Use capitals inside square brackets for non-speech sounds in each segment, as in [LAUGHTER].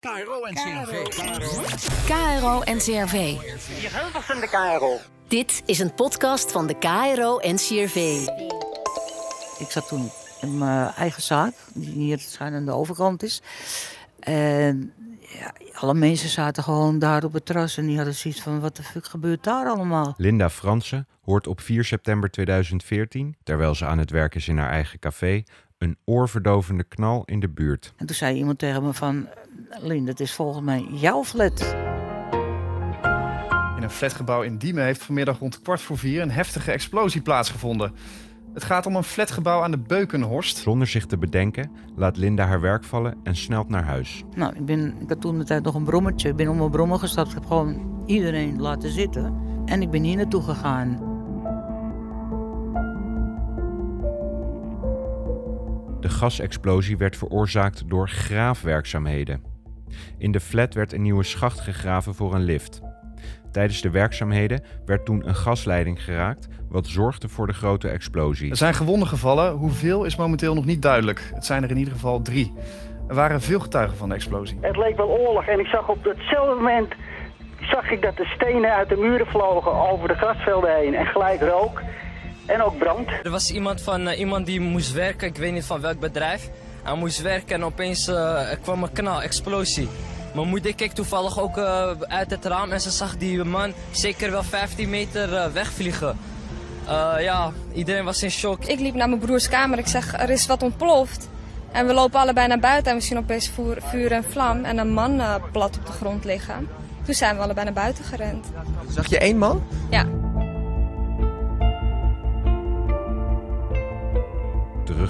KRO en CRV. KRO en CRV. De KRO. Dit is een podcast van de KRO en CRV. Ik zat toen in mijn eigen zaak, die hier schijn aan de overkant is. En ja, alle mensen zaten gewoon daar op het terras en die hadden zoiets van: wat de fuck gebeurt daar allemaal? Linda Fransen hoort op 4 september 2014, terwijl ze aan het werk is in haar eigen café, een oorverdovende knal in de buurt. En toen zei iemand tegen me: van, Linda, het is volgens mij jouw flat. In een flatgebouw in Diemen heeft vanmiddag rond kwart voor vier een heftige explosie plaatsgevonden. Het gaat om een flatgebouw aan de Beukenhorst. Zonder zich te bedenken laat Linda haar werk vallen en snelt naar huis. Nou, ik, ben, ik had toen de tijd nog een brommetje. Ik ben om mijn brommer gestapt. Ik heb gewoon iedereen laten zitten. En ik ben hier naartoe gegaan. De gasexplosie werd veroorzaakt door graafwerkzaamheden. In de flat werd een nieuwe schacht gegraven voor een lift. Tijdens de werkzaamheden werd toen een gasleiding geraakt, wat zorgde voor de grote explosie. Er zijn gewonden gevallen. Hoeveel is momenteel nog niet duidelijk. Het zijn er in ieder geval drie. Er waren veel getuigen van de explosie. Het leek wel oorlog en ik zag op hetzelfde moment zag ik dat de stenen uit de muren vlogen over de grasvelden heen en gelijk rook en ook brand. Er was iemand, van, uh, iemand die moest werken, ik weet niet van welk bedrijf. Hij moest werken en opeens uh, er kwam een knal, explosie. Mijn moeder keek toevallig ook uh, uit het raam en ze zag die man zeker wel 15 meter wegvliegen. ja, iedereen was in shock. Ik liep naar mijn broers kamer, ik zeg er is wat ontploft. En we lopen allebei naar buiten en we zien opeens vuur, vuur en vlam en een man plat op de grond liggen. Toen zijn we allebei naar buiten gerend. Zag je één man? Ja.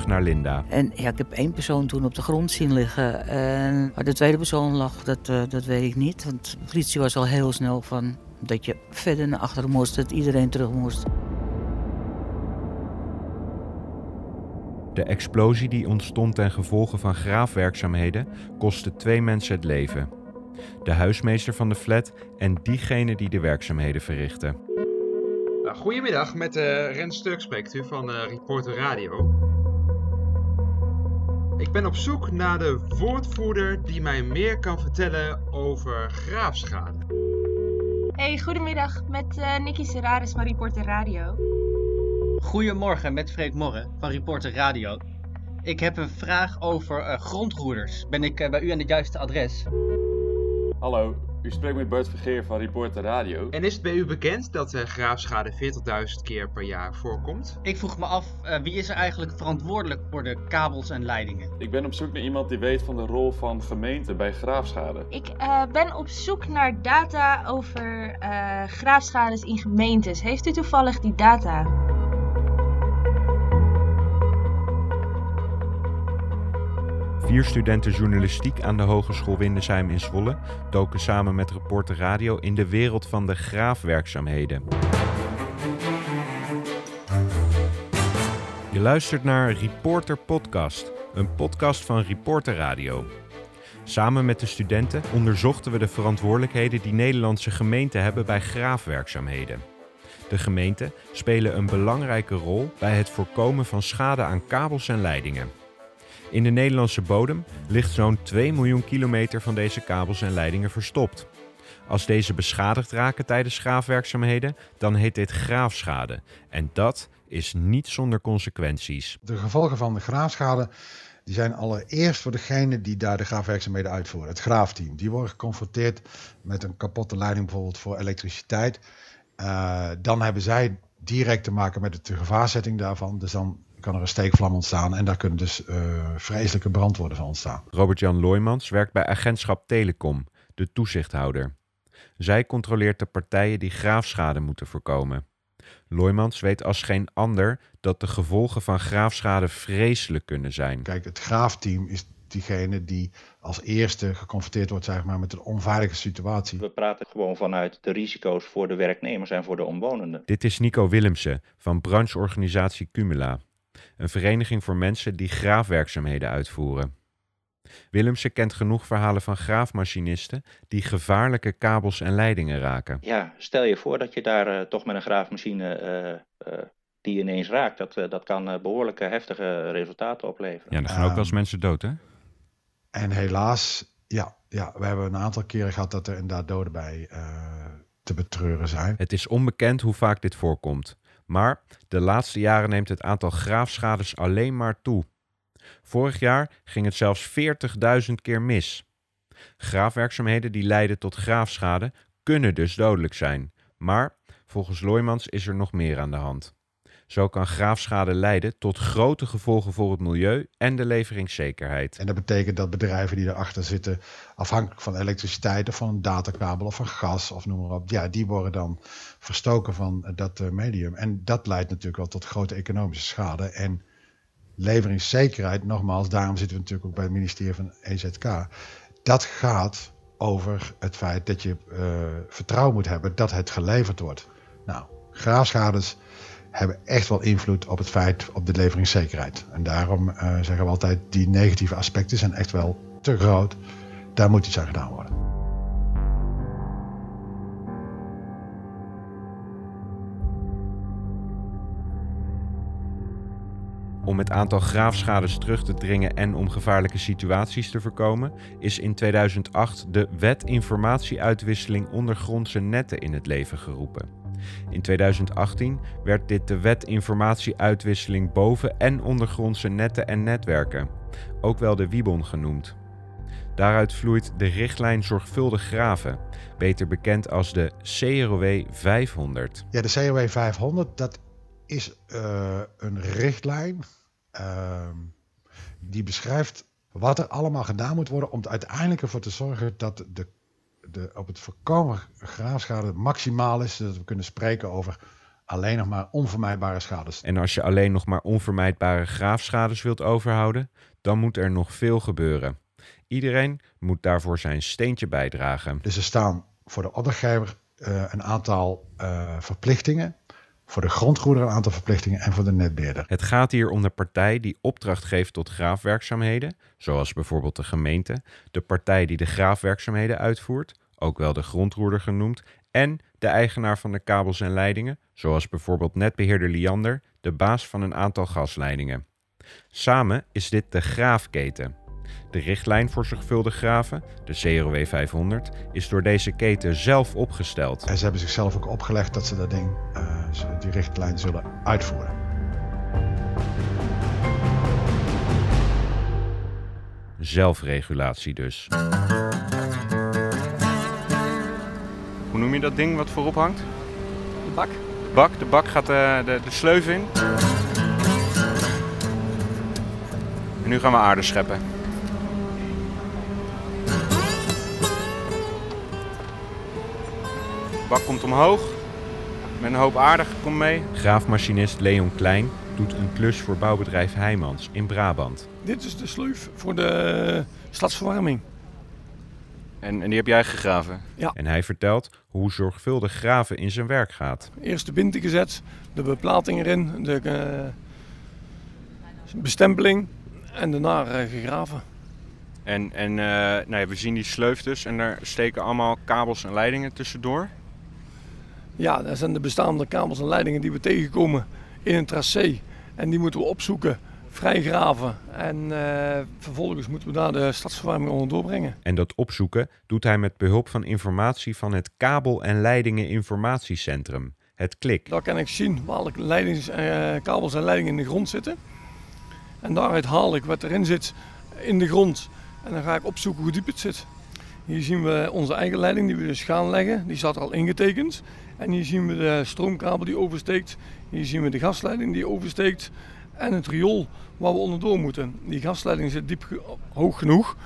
Terug naar Linda. En ja, ik heb één persoon toen op de grond zien liggen. En waar de tweede persoon lag, dat, uh, dat weet ik niet. Want de politie was al heel snel van dat je verder naar achteren moest, dat iedereen terug moest. De explosie die ontstond ten gevolge van graafwerkzaamheden kostte twee mensen het leven. De huismeester van de flat en diegene die de werkzaamheden verrichtte. Nou, goedemiddag, met uh, Ren Sturk spreekt u van uh, Reporter Radio. Ik ben op zoek naar de woordvoerder die mij meer kan vertellen over graafschade. Hey, goedemiddag, met uh, Nicky Serraris van Reporter Radio. Goedemorgen, met Freek Morren van Reporter Radio. Ik heb een vraag over uh, grondroeders. Ben ik uh, bij u aan het juiste adres? Hallo, u spreekt met Bart Vergeer van Reporter Radio. En is het bij u bekend dat uh, graafschade 40.000 keer per jaar voorkomt? Ik vroeg me af, uh, wie is er eigenlijk verantwoordelijk voor de kabels en leidingen? Ik ben op zoek naar iemand die weet van de rol van gemeenten bij graafschade. Ik uh, ben op zoek naar data over graafschades in gemeentes. Heeft u toevallig die data? Vier studenten journalistiek aan de Hogeschool Windesheim in Zwolle doken samen met Reporter Radio in de wereld van de graafwerkzaamheden. Je luistert naar Reporter Podcast, een podcast van Reporter Radio. Samen met de studenten onderzochten we de verantwoordelijkheden die Nederlandse gemeenten hebben bij graafwerkzaamheden. De gemeenten spelen een belangrijke rol bij het voorkomen van schade aan kabels en leidingen. In de Nederlandse bodem ligt zo'n 2 miljoen kilometer van deze kabels en leidingen verstopt. Als deze beschadigd raken tijdens graafwerkzaamheden, dan heet dit graafschade. En dat is niet zonder consequenties. De gevolgen van de graafschade die zijn allereerst voor degene die daar de graafwerkzaamheden uitvoeren. Het graafteam. Die worden geconfronteerd met een kapotte leiding bijvoorbeeld voor elektriciteit. Uh, dan hebben zij direct te maken met de gevaarzetting daarvan. Dus dan kan er een steekvlam ontstaan en daar kunnen dus uh, vreselijke brandwoorden van ontstaan. Robert-Jan Looijmans werkt bij agentschap Telecom, de toezichthouder. Zij controleert de partijen die graafschade moeten voorkomen. Looijmans weet als geen ander dat de gevolgen van graafschade vreselijk kunnen zijn. Kijk, het graafteam is diegene die als eerste geconfronteerd wordt zeg maar, met een onveilige situatie. We praten gewoon vanuit de risico's voor de werknemers en voor de omwonenden. Dit is Nico Willemsen van brancheorganisatie Cumula een vereniging voor mensen die graafwerkzaamheden uitvoeren. Willemsen kent genoeg verhalen van graafmachinisten die gevaarlijke kabels en leidingen raken. Ja, stel je voor dat je daar uh, toch met een graafmachine uh, uh, die ineens raakt. Dat, dat kan behoorlijke heftige resultaten opleveren. Ja, dan gaan ook wel eens mensen dood, hè? En helaas Ja, ja, we hebben een aantal keren gehad dat er inderdaad doden bij uh, te betreuren zijn. Het is onbekend hoe vaak dit voorkomt. Maar de laatste jaren neemt het aantal graafschades alleen maar toe. Vorig jaar ging het zelfs 40.000 keer mis. Graafwerkzaamheden die leiden tot graafschade kunnen dus dodelijk zijn. Maar volgens Loijmans is er nog meer aan de hand. Zo kan graafschade leiden tot grote gevolgen voor het milieu en de leveringszekerheid. En dat betekent dat bedrijven die erachter zitten, afhankelijk van elektriciteit of van een datakabel of van gas of noem maar op, ja, die worden dan verstoken van dat eh, medium. En dat leidt natuurlijk wel tot grote economische schade. En leveringszekerheid, nogmaals, daarom zitten we natuurlijk ook bij het ministerie van EZK. Dat gaat over het feit dat je uh, vertrouwen moet hebben dat het geleverd wordt. Nou, graafschades hebben echt wel invloed op het feit op de leveringszekerheid. En daarom uh, zeggen we altijd, die negatieve aspecten zijn echt wel te groot. Daar moet iets aan gedaan worden. Om het aantal graafschades terug te dringen en om gevaarlijke situaties te voorkomen, is in 2008 de Wet Informatieuitwisseling ondergrondse netten in het leven geroepen. In 2018 werd dit de Wet Informatieuitwisseling boven en ondergrondse netten en netwerken, ook wel de WIBON genoemd. Daaruit vloeit de richtlijn Zorgvuldig Graven, beter bekend als de CROW 500. Ja, de CROW 500, dat is uh, een richtlijn uh, die beschrijft wat er allemaal gedaan moet worden om uiteindelijk ervoor te zorgen dat de, de, op het voorkomen graafschade maximaal is, zodat we kunnen spreken over alleen nog maar onvermijdbare schades. En als je alleen nog maar onvermijdbare graafschades wilt overhouden, dan moet er nog veel gebeuren. Iedereen moet daarvoor zijn steentje bijdragen. Dus er staan voor de opdrachtgever uh, een aantal uh, verplichtingen voor de grondgoederen een aantal verplichtingen en voor de netbeheerder. Het gaat hier om de partij die opdracht geeft tot graafwerkzaamheden, zoals bijvoorbeeld de gemeente, de partij die de graafwerkzaamheden uitvoert, ook wel de grondroerder genoemd, en de eigenaar van de kabels en leidingen, zoals bijvoorbeeld netbeheerder Liander, de baas van een aantal gasleidingen. Samen is dit de graafketen. De richtlijn voor zorgvuldig graven, de CROW 500, is door deze keten zelf opgesteld. En ze hebben zichzelf ook opgelegd dat ze dat ding, uh, die richtlijn zullen uitvoeren. Zelfregulatie dus. Hoe noem je dat ding wat voorop hangt? De bak. De bak, de bak gaat de, de, de sleuf in. En nu gaan we aarde scheppen. bak komt omhoog. Met een hoop aardig komt mee. Graafmachinist Leon Klein doet een klus voor bouwbedrijf Heijmans in Brabant. Dit is de sleuf voor de stadsverwarming. En, en die heb jij gegraven? Ja. En hij vertelt hoe zorgvuldig graven in zijn werk gaat. Eerst de binten gezet, de beplating erin, de uh, bestempeling en daarna uh, gegraven. En, en uh, nou ja, we zien die sleuf dus en daar steken allemaal kabels en leidingen tussendoor. Ja, dat zijn de bestaande kabels en leidingen die we tegenkomen in een tracé. En die moeten we opzoeken, vrijgraven. En uh, vervolgens moeten we daar de stadsverwarming onder doorbrengen. En dat opzoeken doet hij met behulp van informatie van het Kabel- en Leidingen Informatiecentrum, het KLIK. Daar kan ik zien welke leidings, uh, kabels en leidingen in de grond zitten. En daaruit haal ik wat erin zit in de grond. En dan ga ik opzoeken hoe diep het zit. Hier zien we onze eigen leiding die we dus gaan leggen. Die staat er al ingetekend. En hier zien we de stroomkabel die oversteekt. Hier zien we de gasleiding die oversteekt. En het riool waar we onderdoor moeten. Die gasleiding zit diep hoog genoeg.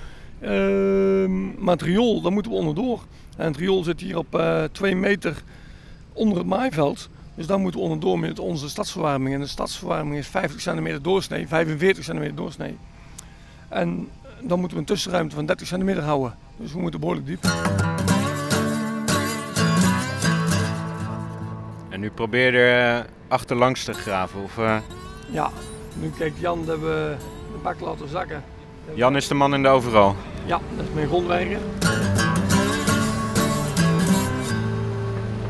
Uh, maar het riool, daar moeten we onderdoor. En het riool zit hier op uh, 2 meter onder het maaiveld. Dus daar moeten we onderdoor met onze stadsverwarming. En de stadsverwarming is 50 centimeter doorsnee, 45 centimeter doorsnee. En dan moeten we een tussenruimte van 30 centimeter houden. Dus we moeten behoorlijk diep. En nu probeer je er uh, achterlangs te graven? Of, uh... Ja, nu kijkt Jan dat we de bak laten zakken. Jan is de man in de overal? Ja, dat is mijn grondweiger.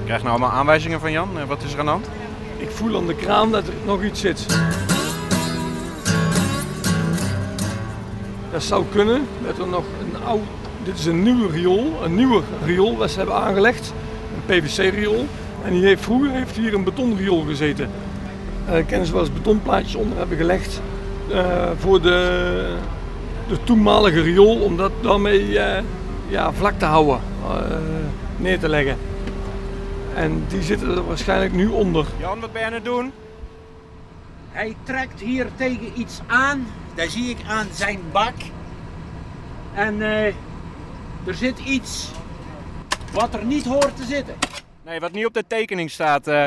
Krijg je nou allemaal aanwijzingen van Jan? Wat is er aan de hand? Ik voel aan de kraan dat er nog iets zit. Dat zou kunnen, dat er nog een oud dit is een nieuwe riool, een nieuwe riool wat ze hebben aangelegd. Een PVC-riool. En die heeft, vroeger heeft hier een betonriool gezeten. Uh, kennen ze wel eens betonplaatjes onder hebben gelegd uh, voor de, de toenmalige riool, om dat daarmee uh, ja, vlak te houden, neer te leggen. En die zitten er waarschijnlijk nu onder. Jan, wat ben je aan het doen? Hij trekt hier tegen iets aan. Daar zie ik aan zijn bak. En uh, er zit iets wat er niet hoort te zitten. Nee, wat niet op de tekening staat. Uh...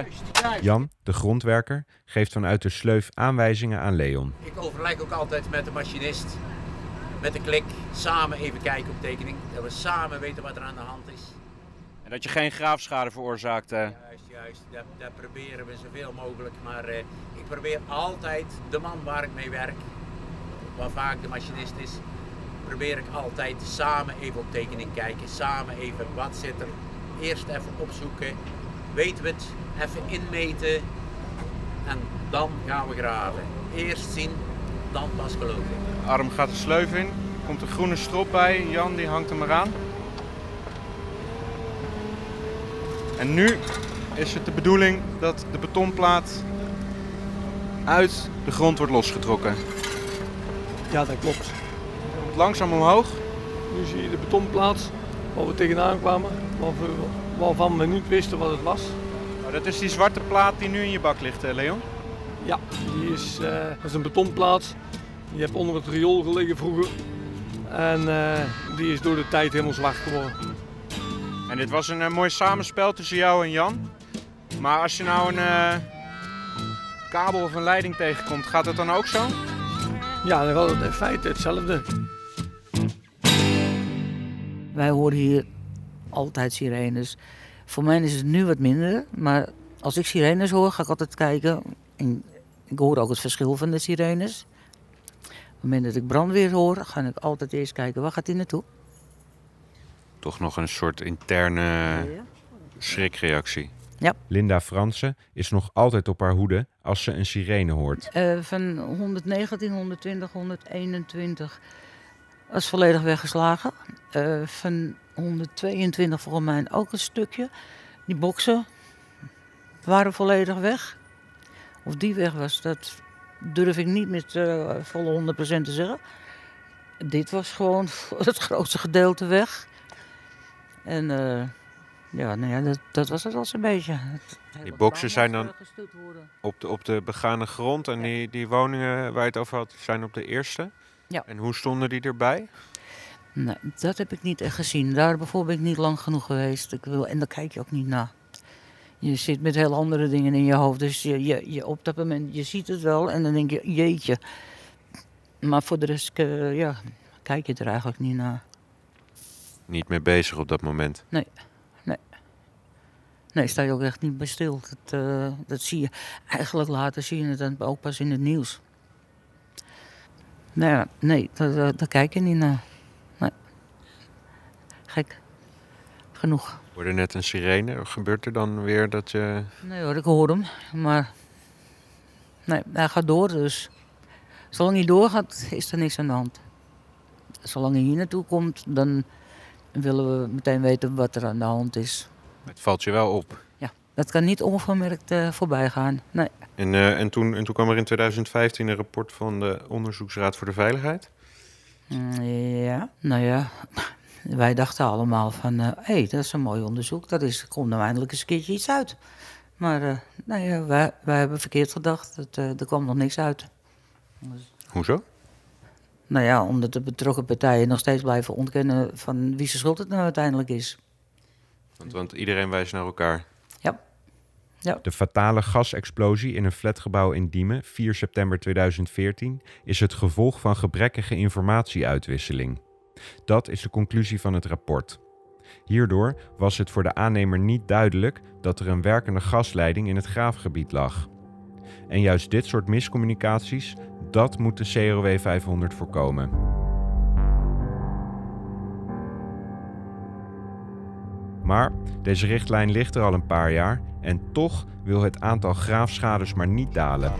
Jan, de grondwerker, geeft vanuit de sleuf aanwijzingen aan Leon. Ik overleg ook altijd met de machinist, met de klik, samen even kijken op tekening. Dat we samen weten wat er aan de hand is. En dat je geen graafschade veroorzaakt. Uh... Juist, juist. Dat, dat, proberen we zoveel mogelijk. Maar uh, ik probeer altijd de man waar ik mee werk, waar vaak de machinist is, probeer ik altijd samen even op tekening kijken. Samen even wat zit er. Eerst even opzoeken. Weten we het? Even inmeten. En dan gaan we graven. Eerst zien, dan pas geloven. Arm gaat de sleuf in. Komt een groene strop bij. Jan die hangt hem eraan. En nu is het de bedoeling dat de betonplaat uit de grond wordt losgetrokken. Ja, dat klopt. Langzaam omhoog. Nu zie je de betonplaat waar we tegenaan kwamen, waarvan we niet wisten wat het was. Oh, dat is die zwarte plaat die nu in je bak ligt, Leon? Ja, die is, uh, dat is een betonplaat. Die heeft onder het riool gelegen vroeger. En uh, die is door de tijd helemaal zwart geworden. En dit was een uh, mooi samenspel tussen jou en Jan. Maar als je nou een kabel of een leiding tegenkomt, gaat het dan ook zo? Ja, dan gaat het in feite hetzelfde. Wij horen hier altijd sirenes. Voor mij is het nu wat minder, maar als ik sirenes hoor, ga ik altijd kijken. En ik hoor ook het verschil van de sirenes. Op het moment dat ik brandweer hoor, ga ik altijd eerst kijken waar gaat die naartoe. Toch nog een soort interne schrikreactie. Ja. Linda Fransen is nog altijd op haar hoede als ze een sirene hoort. Uh, van 119, 120, 121 was volledig weggeslagen. Uh, van 122 volgens mij ook een stukje. Die boksen waren volledig weg. Of die weg was, dat durf ik niet met uh, volle 100% te zeggen. Dit was gewoon [LAUGHS] het grootste gedeelte weg. En uh, ja, nou ja dat, dat, was het al zo'n beetje. Die boksen zijn dan op de, op de begane grond en die, die woningen waar je het over had, zijn op de eerste? Ja. En hoe stonden die erbij? Nee, dat heb ik niet echt gezien. Daar bijvoorbeeld ben ik niet lang genoeg geweest. Ik wil, en daar kijk je ook niet naar. Je zit met heel andere dingen in je hoofd. Dus je, je, je, op dat moment, je ziet het wel en dan denk je, jeetje. Maar voor de rest, uh, ja, kijk je er eigenlijk niet naar. Niet mee bezig op dat moment? Nee, nee. Nee, sta je ook echt niet bij stil. Dat, uh, dat zie je. Eigenlijk later zie je het dan ook pas in het nieuws. Nou ja, nee, daar, daar kijk je niet naar. Gek. Genoeg. Hoorde net een sirene. Gebeurt er dan weer dat je... Nee hoor, ik hoor hem. Maar nee, hij gaat door dus. Zolang hij doorgaat, is er niks aan de hand. Zolang hij hier naartoe komt, dan willen we meteen weten wat er aan de hand is. Het valt je wel op. Ja, dat kan niet onvermerkt uh, voorbij gaan. Nee. En, uh, en, toen, en toen kwam er in 2015 een rapport van de Onderzoeksraad voor de Veiligheid? Ja, nou ja. Wij dachten allemaal van, hé, uh, hey, dat is een mooi onderzoek. Dat is, komt nou eindelijk eens een keertje iets uit. Maar uh, nou ja, wij, wij hebben verkeerd gedacht. Het, er kwam nog niks uit. Hoezo? Nou ja, omdat de betrokken partijen nog steeds blijven ontkennen van wie zijn schuld het nou uiteindelijk is. Want, want iedereen wijst naar elkaar. Ja. ja. De fatale gasexplosie in een flatgebouw in Diemen, 4 september 2014, is het gevolg van gebrekkige informatieuitwisseling. Dat is de conclusie van het rapport. Hierdoor was het voor de aannemer niet duidelijk dat er een werkende gasleiding in het graafgebied lag. En juist dit soort miscommunicaties, dat moet de CROW 500 voorkomen. Maar deze richtlijn ligt er al een paar jaar en toch wil het aantal graafschades maar niet dalen.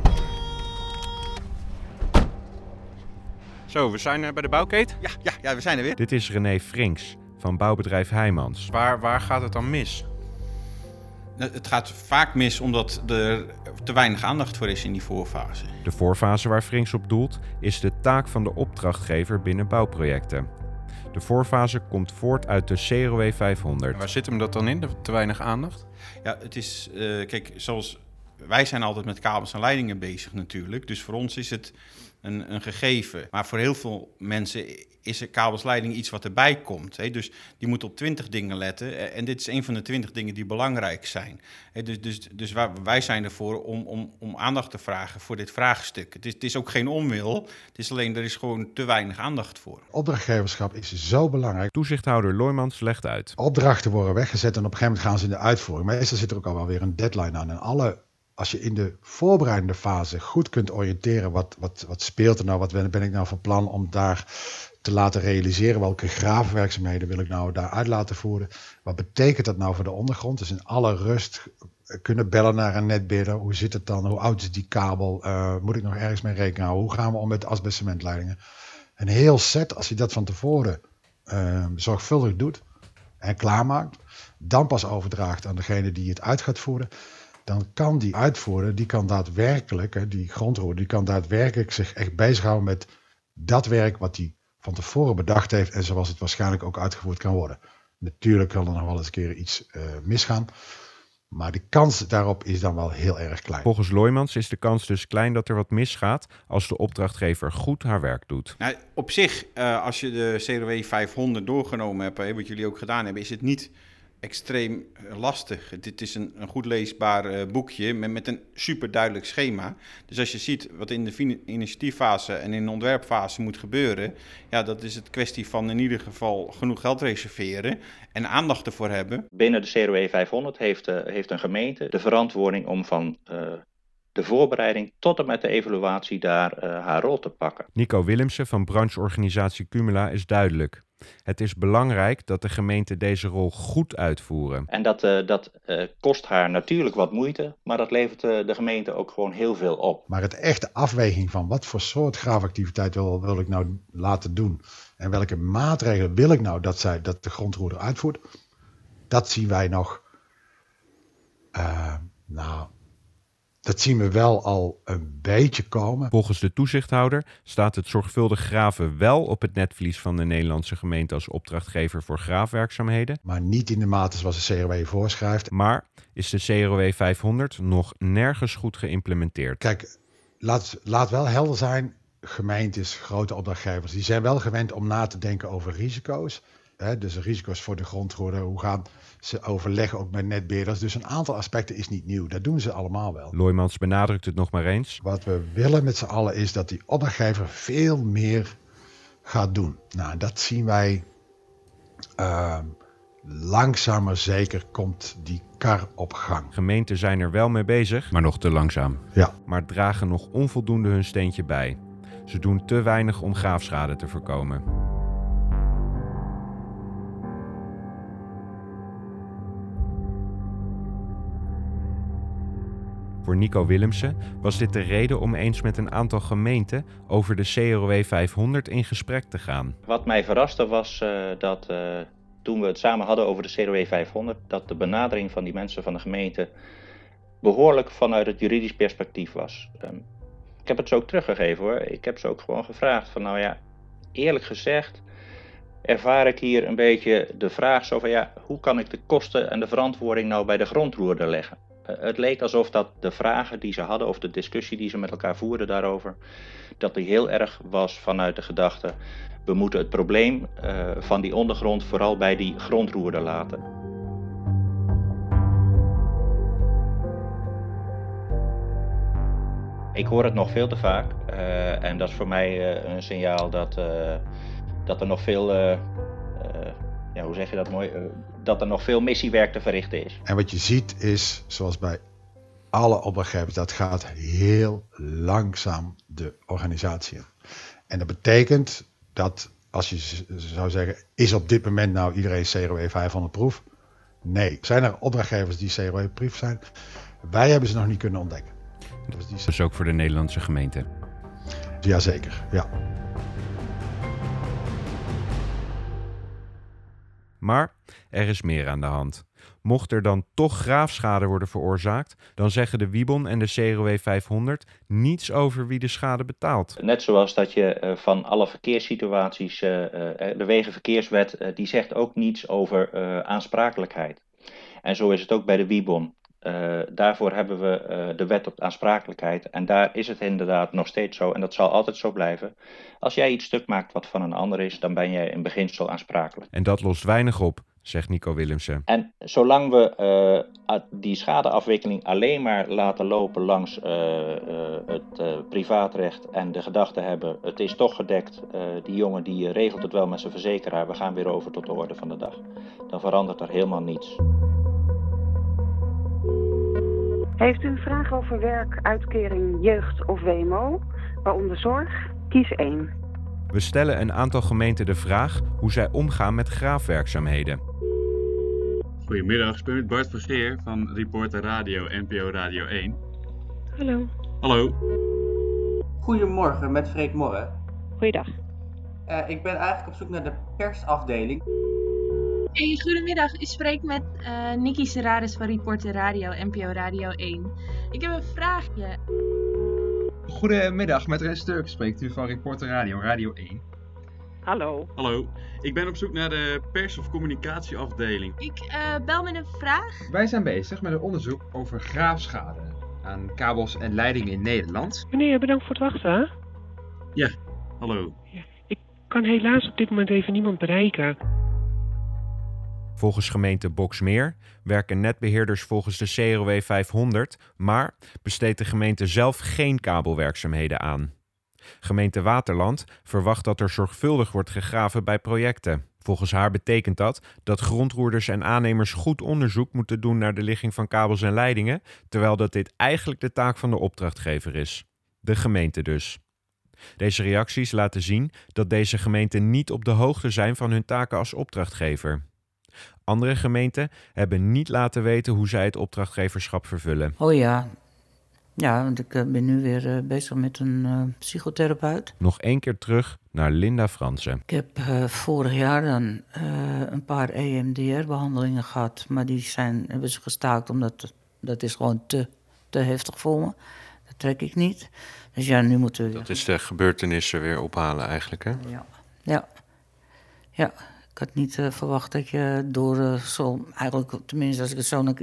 Zo, we zijn bij de bouwkeet. Ja, ja, ja, we zijn er weer. Dit is René Frinks van bouwbedrijf Heijmans. Waar, waar gaat het dan mis? Nou, Het gaat vaak mis omdat er te weinig aandacht voor is in die voorfase. De voorfase waar Frinks op doelt is de taak van de opdrachtgever binnen bouwprojecten. De voorfase komt voort uit de CROW 500. Waar zit hem dat dan in, de te weinig aandacht? Ja, het is, eh, kijk, zoals wij zijn altijd met kabels en leidingen bezig natuurlijk. Dus voor ons is het een, een gegeven. Maar voor heel veel mensen is er kabelsleiding iets wat erbij komt. Hè? Dus die moeten op twintig dingen letten. Eh, En dit is een van de twintig dingen die belangrijk zijn. Hè? Dus, dus, dus waar- wij zijn ervoor om, om, om aandacht te vragen voor dit vraagstuk. Het is, het is ook geen onwil. Het is alleen, er is gewoon te weinig aandacht voor. Opdrachtgeverschap is zo belangrijk. Toezichthouder Loijmans legt uit. Opdrachten worden weggezet en op een gegeven moment gaan ze in de uitvoering. Meestal zit er ook al wel weer een deadline aan. En alle, als je in de voorbereidende fase goed kunt oriënteren, wat, wat, wat speelt er nou, wat ben, ik nou van plan om daar te laten realiseren, welke graafwerkzaamheden wil ik nou daar uit laten voeren, wat betekent dat nou voor de ondergrond? Dus in alle rust kunnen bellen naar een netbeheerder, hoe zit het dan, hoe oud is die kabel, Eh, moet ik nog ergens mee rekenen houden, hoe gaan we om met asbestcementleidingen? Een heel set, als je dat van tevoren eh, zorgvuldig doet en klaarmaakt, dan pas overdraagt aan degene die het uit gaat voeren, dan kan die uitvoerder, die kan daadwerkelijk, hè, die grondroer, die kan daadwerkelijk zich echt bezighouden met dat werk wat hij van tevoren bedacht heeft en zoals het waarschijnlijk ook uitgevoerd kan worden. Natuurlijk kan er nog wel eens een keer iets eh, misgaan, maar de kans daarop is dan wel heel erg klein. Volgens Loijmans is de kans dus klein dat er wat misgaat als de opdrachtgever goed haar werk doet. Nou, op zich, eh, als je de CRW 500 doorgenomen hebt, hè, wat jullie ook gedaan hebben, is het niet extreem eh, lastig. Dit is een, een goed leesbaar eh, boekje met, met een super duidelijk schema. Dus als je ziet wat in de initiatieffase en in de ontwerpfase moet gebeuren, ja, dat is het kwestie van in ieder geval genoeg geld reserveren en aandacht ervoor hebben. Binnen de CRW 500 heeft, eh, heeft een gemeente de verantwoording om van de voorbereiding tot en met de evaluatie daar eh, haar rol te pakken. Nico Willemsen van brancheorganisatie Cumula is duidelijk. Het is belangrijk dat de gemeenten deze rol goed uitvoeren. En dat, eh, dat eh, kost haar natuurlijk wat moeite, maar dat levert de gemeente ook gewoon heel veel op. Maar het echte afweging van wat voor soort graafactiviteit wil, wil ik nou laten doen en welke maatregelen wil ik nou dat, zij, dat de grondroerder uitvoert, dat zien wij nog. nou, dat zien we wel al een beetje komen. Volgens de toezichthouder staat het zorgvuldig graven wel op het netvlies van de Nederlandse gemeente als opdrachtgever voor graafwerkzaamheden. Maar niet in de mate zoals de CRW voorschrijft. Maar is de CRW 500 nog nergens goed geïmplementeerd? Kijk, laat, laat wel helder zijn, gemeentes, grote opdrachtgevers, die zijn wel gewend om na te denken over risico's. Hè, dus risico's voor de grondroerder, hoe gaan ze overleggen ook met netbeheerders. Dus een aantal aspecten is niet nieuw, dat doen ze allemaal wel. Loijmans benadrukt het nog maar eens. Wat we willen met z'n allen is dat die opdrachtgever veel meer gaat doen. Nou, dat zien wij uh, langzaam maar zeker komt die kar op gang. Gemeenten zijn er wel mee bezig, maar nog te langzaam. Ja. Maar dragen nog onvoldoende hun steentje bij. Ze doen te weinig om graafschade te voorkomen. Voor Nico Willemsen was dit de reden om eens met een aantal gemeenten over de CROW 500 in gesprek te gaan. Wat mij verraste was uh, dat uh, toen we het samen hadden over de CRW 500, dat de benadering van die mensen van de gemeente behoorlijk vanuit het juridisch perspectief was. Um, ik heb het ze ook teruggegeven hoor. Ik heb ze ook gewoon gevraagd van nou ja, eerlijk gezegd ervaar ik hier een beetje de vraag zo ja, hoe kan ik de kosten en de verantwoording nou bij de grondroerder leggen? Uh, het leek alsof dat de vragen die ze hadden of de discussie die ze met elkaar voerden daarover, dat die heel erg was vanuit de gedachte we moeten het probleem uh, van die ondergrond vooral bij die grondroerder laten. Ik hoor het nog veel te vaak uh, en dat is voor mij een signaal dat, dat er nog veel, ja, hoe zeg je dat mooi, dat er nog veel missiewerk te verrichten is. En wat je ziet is, zoals bij alle opdrachtgevers, dat gaat heel langzaam de organisatie in. En dat betekent dat als je zou zeggen, is op dit moment nou iedereen CRW 500 proef? Nee. Zijn er opdrachtgevers die CRW proef zijn? Wij hebben ze nog niet kunnen ontdekken. Dus, die... dus ook voor de Nederlandse gemeente? Jazeker, ja. Maar er is meer aan de hand. Mocht er dan toch graafschade worden veroorzaakt, dan zeggen de Wiebon en de CROW 500 niets over wie de schade betaalt. Net zoals dat je eh, van alle verkeerssituaties, eh, eh, de Wegenverkeerswet, die zegt ook niets over aansprakelijkheid. En zo is het ook bij de Wiebon. Eh, daarvoor hebben we eh, de wet op de aansprakelijkheid. En daar is het inderdaad nog steeds zo. En dat zal altijd zo blijven. Als jij iets stuk maakt wat van een ander is, dan ben jij in beginsel aansprakelijk. En dat lost weinig op, zegt Nico Willemsen. En zolang we eh, die schadeafwikkeling alleen maar laten lopen langs het privaatrecht en de gedachte hebben, het is toch gedekt, die jongen die regelt het wel met zijn verzekeraar, we gaan weer over tot de orde van de dag, dan verandert er helemaal niets. Heeft u een vraag over werk, uitkering, jeugd of WMO, waaronder zorg? Kies 1. We stellen een aantal gemeenten de vraag hoe zij omgaan met graafwerkzaamheden. Goedemiddag, ik ben met Bart Vergeer van Reporter Radio, NPO Radio 1. Hallo. Hallo. Goedemorgen, met Freek Morre. Goeiedag. Eh, ik ben eigenlijk op zoek naar de persafdeling. Hey, goedemiddag. Ik spreek met eh Nikki Serraris van Reporter Radio, NPO Radio 1. Ik heb een vraagje. Goedemiddag, met Ren Sturk spreekt u van Reporter Radio, Radio 1. Hallo. Hallo, ik ben op zoek naar de pers- of communicatieafdeling. Ik eh, bel met een vraag. Wij zijn bezig met een onderzoek over graafschade aan kabels en leidingen in Nederland. Meneer, bedankt voor het wachten. Ja, hallo. Ik kan helaas op dit moment even niemand bereiken. Volgens gemeente Boksmeer werken netbeheerders volgens de CROW 500, maar besteedt de gemeente zelf geen kabelwerkzaamheden aan. Gemeente Waterland verwacht dat er zorgvuldig wordt gegraven bij projecten. Volgens haar betekent dat dat grondroerders en aannemers goed onderzoek moeten doen naar de ligging van kabels en leidingen, terwijl dat dit eigenlijk de taak van de opdrachtgever is. De gemeente dus. Deze reacties laten zien dat deze gemeenten niet op de hoogte zijn van hun taken als opdrachtgever. Andere gemeenten hebben niet laten weten hoe zij het opdrachtgeverschap vervullen. Oh ja. Ja, want ik eh, ben nu weer eh, bezig met een eh, psychotherapeut. Nog één keer terug naar Linda Fransen. Ik heb eh, vorig jaar dan eh, een paar EMDR-behandelingen gehad, maar die zijn, hebben ze gestaakt omdat dat is gewoon te, te heftig voor me. Dat trek ik niet. Dus ja, nu moeten we weer Dat is de gebeurtenissen weer ophalen eigenlijk, hè? Ja. Ja. Ja, ik had niet eh, verwacht dat je door eh, zo, eigenlijk, tenminste als ik er zo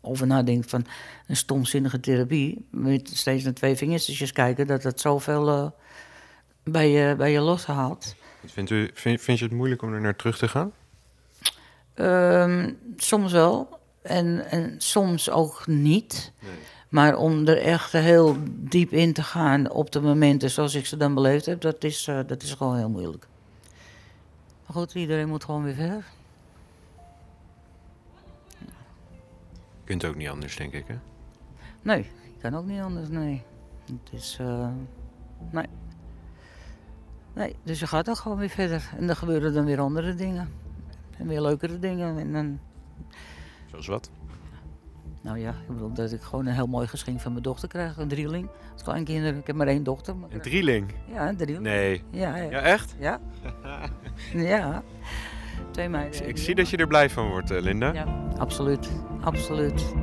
over nadenk van een stomzinnige therapie, met steeds naar twee vingertjes kijken, dat dat zoveel eh, bij, je, bij je loshaalt. Vindt u, vind, vind je het moeilijk om er naar terug te gaan? Ehm, soms wel en, en soms ook niet. Maar om er echt heel diep in te gaan op de momenten zoals ik ze dan beleefd heb, dat is, dat is gewoon heel moeilijk. Maar goed, iedereen moet gewoon weer verder. Je kunt ook niet anders, denk ik, hè? Nee, ik kan ook niet anders, nee. Het is, eh, nee. Nee, dus je gaat dan gewoon weer verder. En dan gebeuren dan weer andere dingen. En weer leukere dingen. En dan, Zoals wat? Nou ja, ik bedoel dat ik gewoon een heel mooi geschenk van mijn dochter krijg. Een drieling. Als kleinkinderen. Ik heb maar één dochter. Maar Een drieling? Ja, een drieling. Nee. Ja, ja. Ja, echt? Ja. [LAUGHS] ja. Twee meiden. Ik zie dat je er blij van wordt, eh, Linda. Ja, absoluut. Absoluut.